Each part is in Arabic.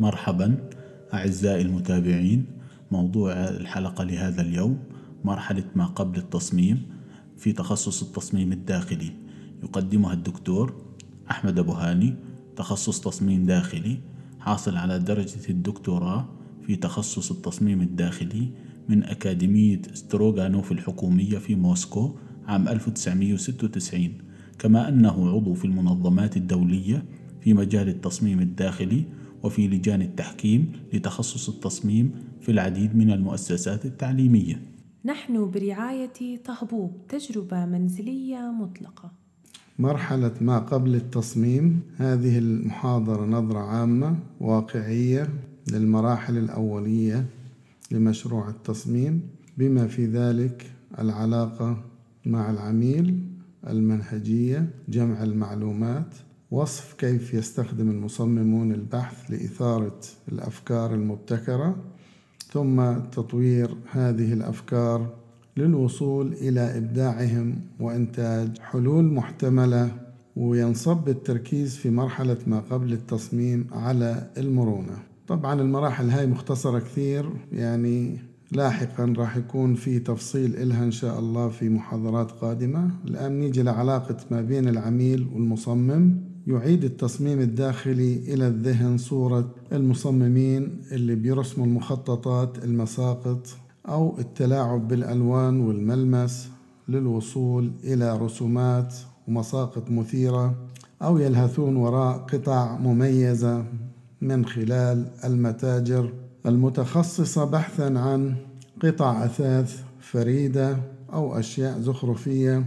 مرحبا أعزائي المتابعين موضوع الحلقة لهذا اليوم مرحلة ما قبل التصميم في تخصص التصميم الداخلي. يقدمها الدكتور أحمد أبو هاني تخصص تصميم داخلي حاصل على درجة الدكتوراه في تخصص التصميم الداخلي من أكاديمية ستروغانوف الحكومية في موسكو عام 1996 كما أنه عضو في المنظمات الدولية في مجال التصميم الداخلي وفي لجان التحكيم لتخصص التصميم في العديد من المؤسسات التعليمية. نحن برعاية طهبوب تجربة منزلية مطلقة. مرحلة ما قبل التصميم هذه المحاضرة نظرة عامة واقعية للمراحل الأولية لمشروع التصميم بما في ذلك العلاقة مع العميل المنهجية جمع المعلومات وصف كيف يستخدم المصممون البحث لإثارة الأفكار المبتكرة ثم تطوير هذه الأفكار للوصول إلى إبداعهم وإنتاج حلول محتملة وينصب التركيز في مرحلة ما قبل التصميم على المرونة. طبعا المراحل هاي مختصرة كثير يعني لاحقا راح يكون في تفصيل إلها إن شاء الله في محاضرات قادمة. الآن نيجي لعلاقة ما بين العميل والمصمم. يعيد التصميم الداخلي إلى الذهن صورة المصممين اللي بيرسموا المخططات المساقط أو التلاعب بالألوان والملمس للوصول إلى رسومات ومساقط مثيرة أو يلهثون وراء قطع مميزة من خلال المتاجر. المتخصصة بحثا عن قطع أثاث فريدة أو أشياء زخرفية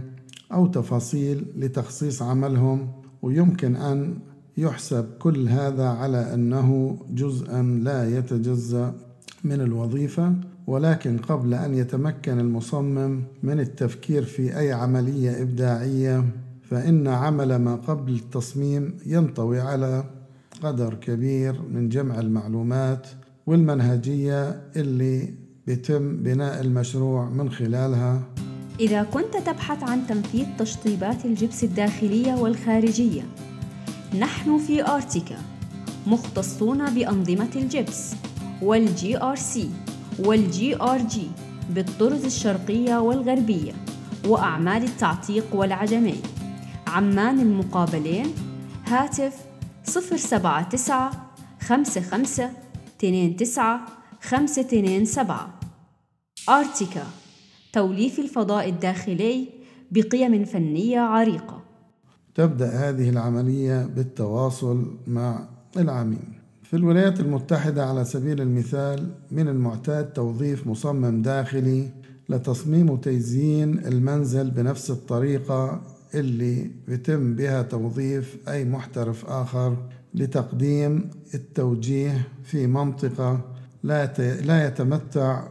أو تفاصيل لتخصيص عملهم ويمكن أن يحسب كل هذا على أنه جزءا لا يتجزأ من الوظيفة ولكن قبل أن يتمكن المصمم من التفكير في أي عملية إبداعية فإن عمل ما قبل التصميم ينطوي على قدر كبير من جمع المعلومات والمنهجية اللي بيتم بناء المشروع من خلالها. إذا كنت تبحث عن تنفيذ تشطيبات الجبس الداخلية والخارجية نحن في آرتيكا مختصون بأنظمة الجبس وال GRC وال GRG بالطرز الشرقية والغربية وأعمال التعتيق والعجمي. عمان المقابلين هاتف صفر سبعة تسعة خمسة خمسة توليف الفضاء الداخلي بقيم فنية عريقة. تبدأ هذه العملية بالتواصل مع العميل. في الولايات المتحدة على سبيل المثال من المعتاد توظيف مصمم داخلي لتصميم وتزيين المنزل بنفس الطريقة اللي بيتم بها توظيف أي محترف آخر لتقديم التوجيه في منطقة لا لا يتمتع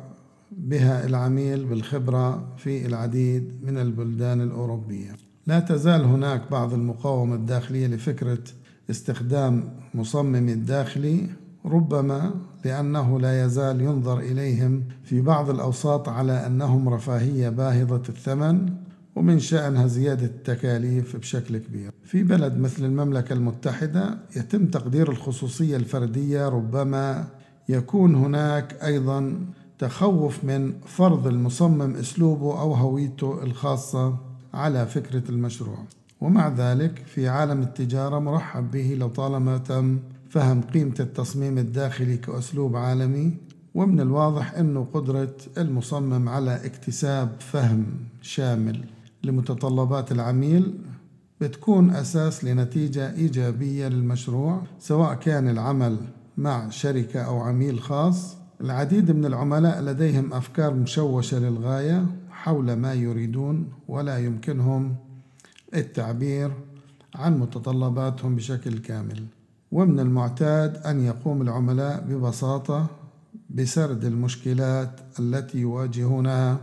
بها العميل بالخبرة في العديد من البلدان الأوروبية. لا تزال هناك بعض المقاومة الداخلية لفكرة استخدام مصمم الداخلي ربما لأنه لا يزال ينظر إليهم في بعض الأوساط على أنهم رفاهية باهظة الثمن ومن شأنها زيادة التكاليف بشكل كبير. في بلد مثل المملكة المتحدة يتم تقدير الخصوصية الفردية ربما يكون هناك أيضا تخوف من فرض المصمم أسلوبه أو هويته الخاصة على فكرة المشروع. ومع ذلك في عالم التجارة مرحب به لطالما تم فهم قيمة التصميم الداخلي كأسلوب عالمي ومن الواضح أنه قدرة المصمم على اكتساب فهم شامل لمتطلبات العميل بتكون أساس لنتيجة إيجابية للمشروع سواء كان العمل مع شركة أو عميل خاص العديد من العملاء لديهم أفكار مشوشة للغاية حول ما يريدون ولا يمكنهم التعبير عن متطلباتهم بشكل كامل. ومن المعتاد أن يقوم العملاء ببساطة بسرد المشكلات التي يواجهونها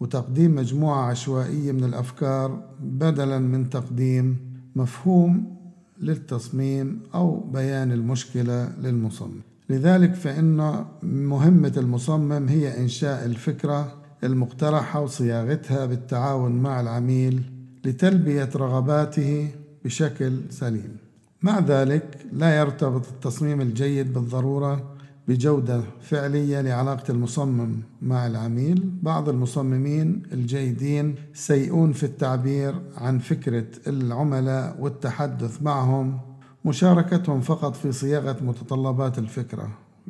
وتقديم مجموعة عشوائية من الأفكار بدلا من تقديم مفهوم للتصميم أو بيان المشكلة للمصمم. لذلك فإن مهمة المصمم هي إنشاء الفكرة المقترحة وصياغتها بالتعاون مع العميل لتلبية رغباته بشكل سليم. مع ذلك لا يرتبط التصميم الجيد بالضرورة بجودة فعلية لعلاقة المصمم مع العميل. بعض المصممين الجيدين سيئون في التعبير عن فكرة العملاء والتحدث معهم. مشاركتهم فقط في صياغة متطلبات الفكرة.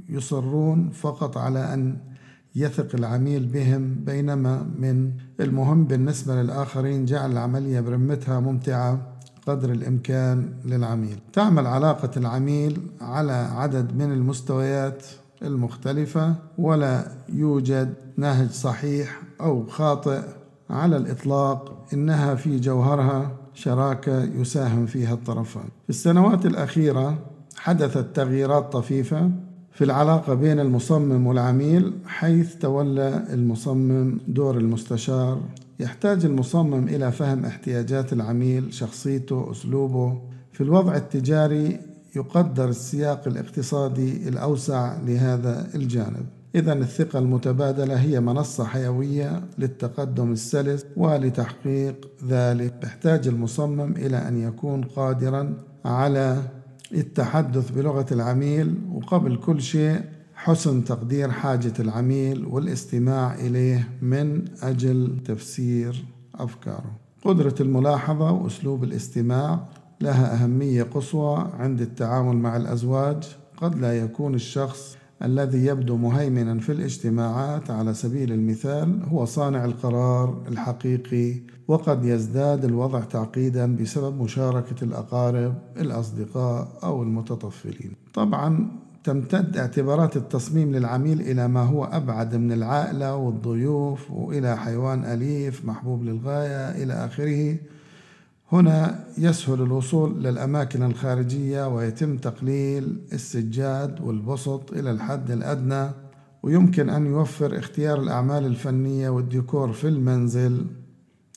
يصرون فقط على أن يثق العميل بهم بينما من المهم بالنسبة للآخرين جعل العملية برمتها ممتعة. قدر الإمكان للعميل. تعمل علاقة العميل على عدد من المستويات المختلفة ولا يوجد نهج صحيح أو خاطئ على الإطلاق إنها في جوهرها شراكة يساهم فيها الطرفان. في السنوات الأخيرة حدثت تغييرات طفيفة في العلاقة بين المصمم والعميل حيث تولى المصمم دور المستشار يحتاج المصمم إلى فهم احتياجات العميل شخصيته أسلوبه. في الوضع التجاري يقدر السياق الاقتصادي الأوسع لهذا الجانب. إذا الثقة المتبادلة هي منصة حيوية للتقدم السلس ولتحقيق ذلك. يحتاج المصمم إلى أن يكون قادرا على التحدث بلغة العميل وقبل كل شيء حسن تقدير حاجة العميل والاستماع إليه من أجل تفسير أفكاره. قدرة الملاحظة وأسلوب الاستماع لها أهمية قصوى عند التعامل مع الأزواج. قد لا يكون الشخص الذي يبدو مهيمنا في الاجتماعات على سبيل المثال هو صانع القرار الحقيقي وقد يزداد الوضع تعقيدا بسبب مشاركة الأقارب الأصدقاء أو المتطفلين. طبعا تمتد اعتبارات التصميم للعميل إلى ما هو أبعد من العائلة والضيوف وإلى حيوان أليف محبوب للغاية إلى آخره. هنا يسهل الوصول للأماكن الخارجية ويتم تقليل السجاد والبسط إلى الحد الأدنى ويمكن أن يوفر اختيار الأعمال الفنية والديكور في المنزل.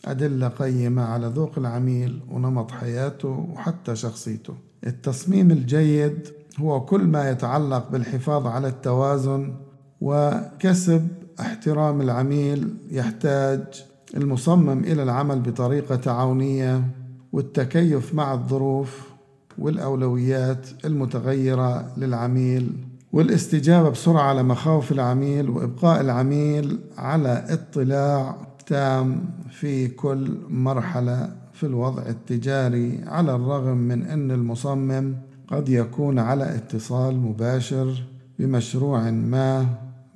أدلة قيمة على ذوق العميل ونمط حياته وحتى شخصيته. التصميم الجيد هو كل ما يتعلق بالحفاظ على التوازن وكسب احترام العميل يحتاج المصمم إلى العمل بطريقة تعاونية والتكيف مع الظروف والأولويات المتغيرة للعميل والاستجابة بسرعة على مخاوف العميل وإبقاء العميل على اطلاع تام في كل مرحلة في الوضع التجاري على الرغم من أن المصمم قد يكون على اتصال مباشر بمشروع ما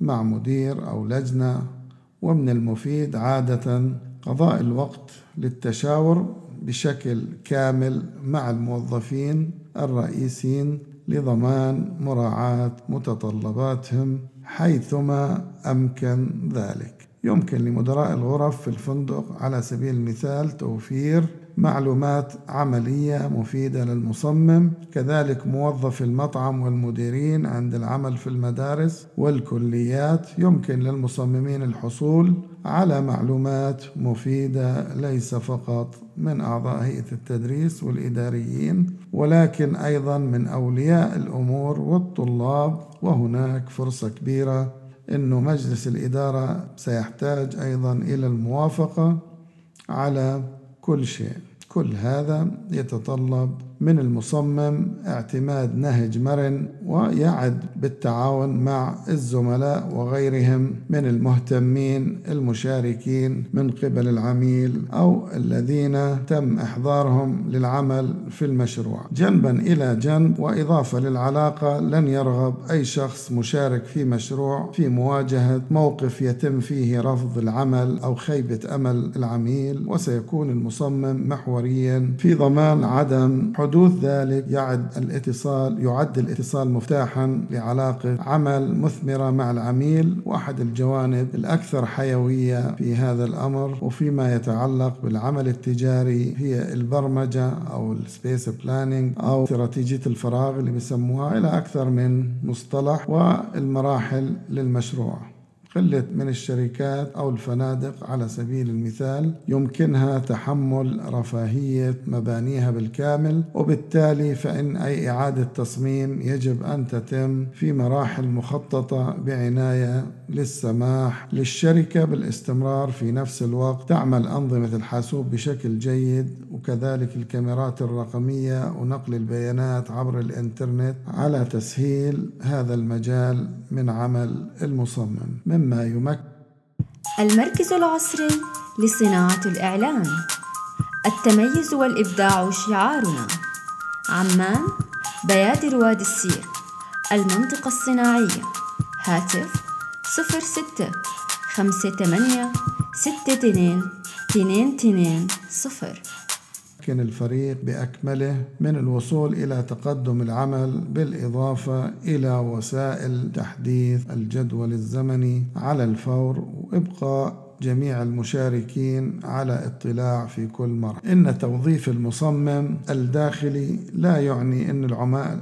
مع مدير أو لجنة ومن المفيد عادة قضاء الوقت للتشاور بشكل كامل مع الموظفين الرئيسيين لضمان مراعاة متطلباتهم حيثما أمكن ذلك. يمكن لمدراء الغرف في الفندق على سبيل المثال توفير معلومات عملية مفيدة للمصمم كذلك موظف المطعم والمديرين عند العمل في المدارس والكليات يمكن للمصممين الحصول على معلومات مفيدة ليس فقط من أعضاء هيئة التدريس والإداريين ولكن أيضا من أولياء الأمور والطلاب. وهناك فرصة كبيرة أنه مجلس الإدارة سيحتاج أيضا إلى الموافقة على كل شيء. كل هذا يتطلب من المصمم اعتماد نهج مرن ويعد بالتعاون مع الزملاء وغيرهم من المهتمين المشاركين من قبل العميل أو الذين تم إحضارهم للعمل في المشروع. جنبا إلى جنب وإضافة للعلاقة لن يرغب أي شخص مشارك في مشروع في مواجهة موقف يتم فيه رفض العمل أو خيبة أمل العميل وسيكون المصمم محوريا في ضمان عدم حدوث ذلك يعد الاتصال يعد الاتصال مفتاحا لعلاقة عمل مثمرة مع العميل وأحد الجوانب الأكثر حيوية في هذا الأمر. وفيما يتعلق بالعمل التجاري هي البرمجة أو ال space planning أو استراتيجية الفراغ اللي بيسموها إلى أكثر من مصطلح والمراحل للمشروع. قلة من الشركات أو الفنادق على سبيل المثال يمكنها تحمل رفاهية مبانيها بالكامل وبالتالي فإن أي إعادة تصميم يجب أن تتم في مراحل مخططة بعناية للسماح للشركة بالاستمرار في نفس الوقت تعمل أنظمة الحاسوب بشكل جيد وكذلك الكاميرات الرقمية ونقل البيانات عبر الإنترنت على تسهيل هذا المجال من عمل المصمم. مما مما يمكن. المركز العصري لصناعة الإعلان. التميز والإبداع شعارنا. عمان بيادر وادي السير. المنطقة الصناعية. هاتف 06 58 62 0 يمكن الفريق بأكمله من الوصول إلى تقدم العمل بالإضافة إلى وسائل تحديث الجدول الزمني على الفور وإبقاء جميع المشاركين على اطلاع في كل مرة. إن توظيف المصمم الداخلي لا يعني أن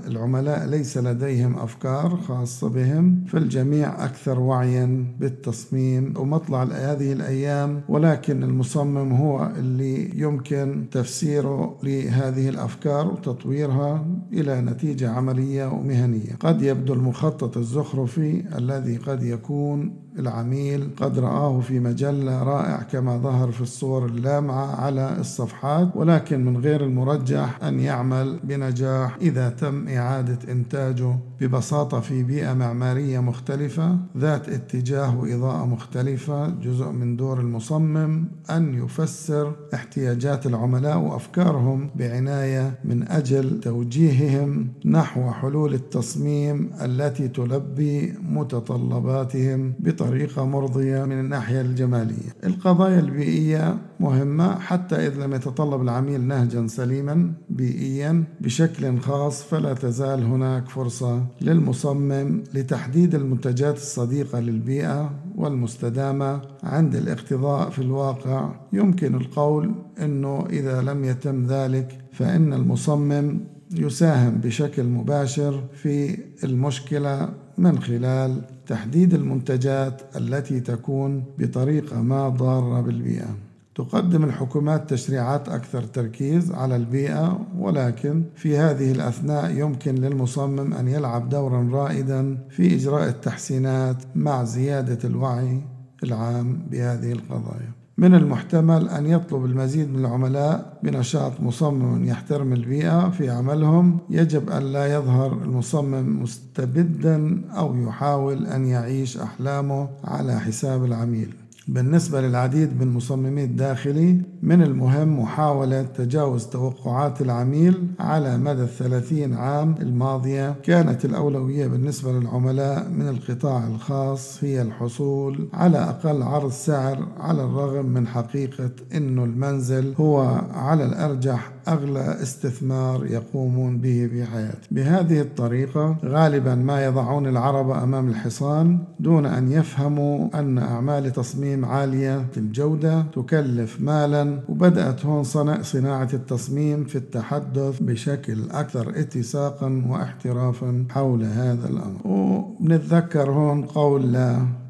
العملاء ليس لديهم أفكار خاصة بهم فالجميع أكثر وعيا بالتصميم ومطلع هذه الأيام. ولكن المصمم هو اللي يمكن تفسيره لهذه الأفكار وتطويرها إلى نتيجة عملية ومهنية. قد يبدو المخطط الزخرفي الذي قد يكون العميل قد رآه في مجلة رائع كما ظهر في الصور اللامعة على الصفحات ولكن من غير المرجح أن يعمل بنجاح إذا تم إعادة إنتاجه. ببساطة في بيئة معمارية مختلفة ذات اتجاه وإضاءة مختلفة جزء من دور المصمم أن يفسر احتياجات العملاء وأفكارهم بعناية من أجل توجيههم نحو حلول التصميم التي تلبي متطلباتهم بطريقة مرضية من الناحية الجمالية. القضايا البيئية مهمة حتى إذ لم يتطلب العميل نهجا سليما بيئيا بشكل خاص فلا تزال هناك فرصة للمصمم لتحديد المنتجات الصديقة للبيئة والمستدامة عند الاقتضاء في الواقع. يمكن القول أنه إذا لم يتم ذلك فإن المصمم يساهم بشكل مباشر في المشكلة من خلال تحديد المنتجات التي تكون بطريقة ما ضارة بالبيئة. تقدم الحكومات تشريعات أكثر تركيز على البيئة ولكن في هذه الأثناء يمكن للمصمم أن يلعب دورا رائدا في إجراء التحسينات مع زيادة الوعي العام بهذه القضايا. من المحتمل أن يطلب المزيد من العملاء بنشاط مصمم يحترم البيئة في عملهم. يجب أن لا يظهر المصمم مستبدا أو يحاول أن يعيش أحلامه على حساب العميل. بالنسبة للعديد من مصممي الداخلي من المهم محاولة تجاوز توقعات العميل على مدى الثلاثين عام الماضية. كانت الأولوية بالنسبة للعملاء من القطاع الخاص هي الحصول على أقل عرض سعر على الرغم من حقيقة أن المنزل هو على الأرجح أغلى استثمار يقومون به في حياتهم بهذه الطريقة غالبا ما يضعون العرب أمام الحصان دون أن يفهموا أن أعمال تصميم عالية الجودة تكلف مالا وبدأت هون صناعة التصميم في التحدث بشكل أكثر اتساقا واحترافا حول هذا الأمر. وبنتذكر هون قول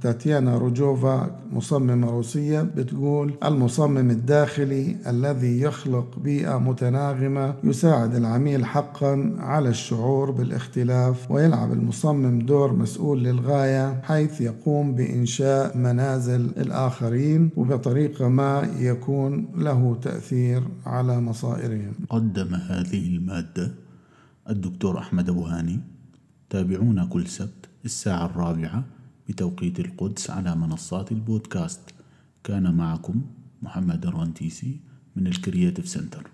تاتيانا روجوفا مصممة روسية بتقول المصمم الداخلي الذي يخلق بيئة متناغمة يساعد العميل حقا على الشعور بالاختلاف ويلعب المصمم دور مسؤول للغاية حيث يقوم بإنشاء منازل الآخرين وبطريقة ما يكون له تأثير على مصائرهم. قدم هذه المادة الدكتور أحمد أبو هاني. تابعونا كل سبت الساعة الرابعة بتوقيت القدس على منصات البودكاست. كان معكم محمد الرنتيسي من الكرياتيف سنتر.